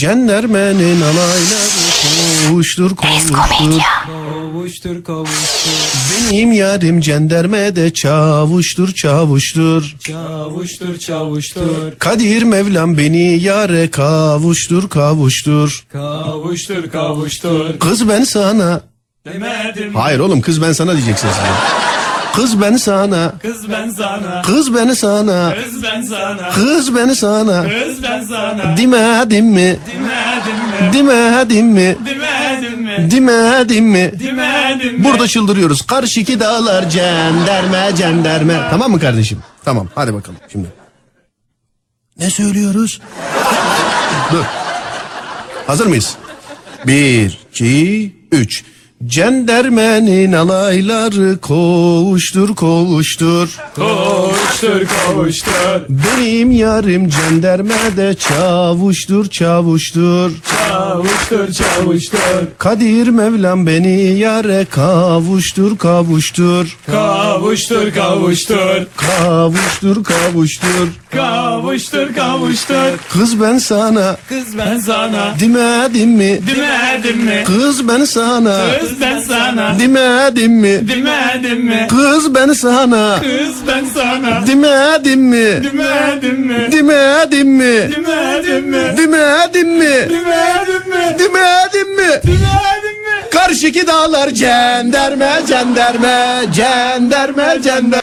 Cendermenin alayları kovuştur kovuştur. Kavuştur kavuştur Benim yarim cendermede çavuştur çavuştur. Çavuştur çavuştur Kadir Mevlam beni yare kavuştur kavuştur. Kavuştur kavuştur Kız ben sana. Demedim Hayır oğlum kız ben sana diyeceksin. Kız ben sana. Kız ben sana Kız beni sana. Kız ben sana Kız beni sana. Kız ben sana Demedim mi? Demedim mi Demedim mi? Demedim mi Demedim mi? Burada çıldırıyoruz. Karşıki dağlar cenderme cenderme. Tamam mı kardeşim? Tamam hadi bakalım şimdi. Ne söylüyoruz? Dur. Hazır mıyız? Bir, iki, üç. Cendermenin alayları kovuştur kovuştur. Kavuştur kavuştur Benim yarım cendermede çavuştur çavuştur. Çavuştur çavuştur Kadir Mevlam beni yare kavuştur kavuştur. Kavuştur kavuştur Kavuştur kavuştur. Kavuştur kavuştur Kız ben sana Kız ben sana demedim mi? Demedim mi Kız ben sana Kız ben sana demedim mi? Demedim mi Kız ben sana Kız ben sana demedim mi? Demedim mi Demedim mi? Demedim mi Demedim mi? Demedim mi Demedim mi? Demedim mi Karşıki dağlar cenderme cenderme cenderme cenderme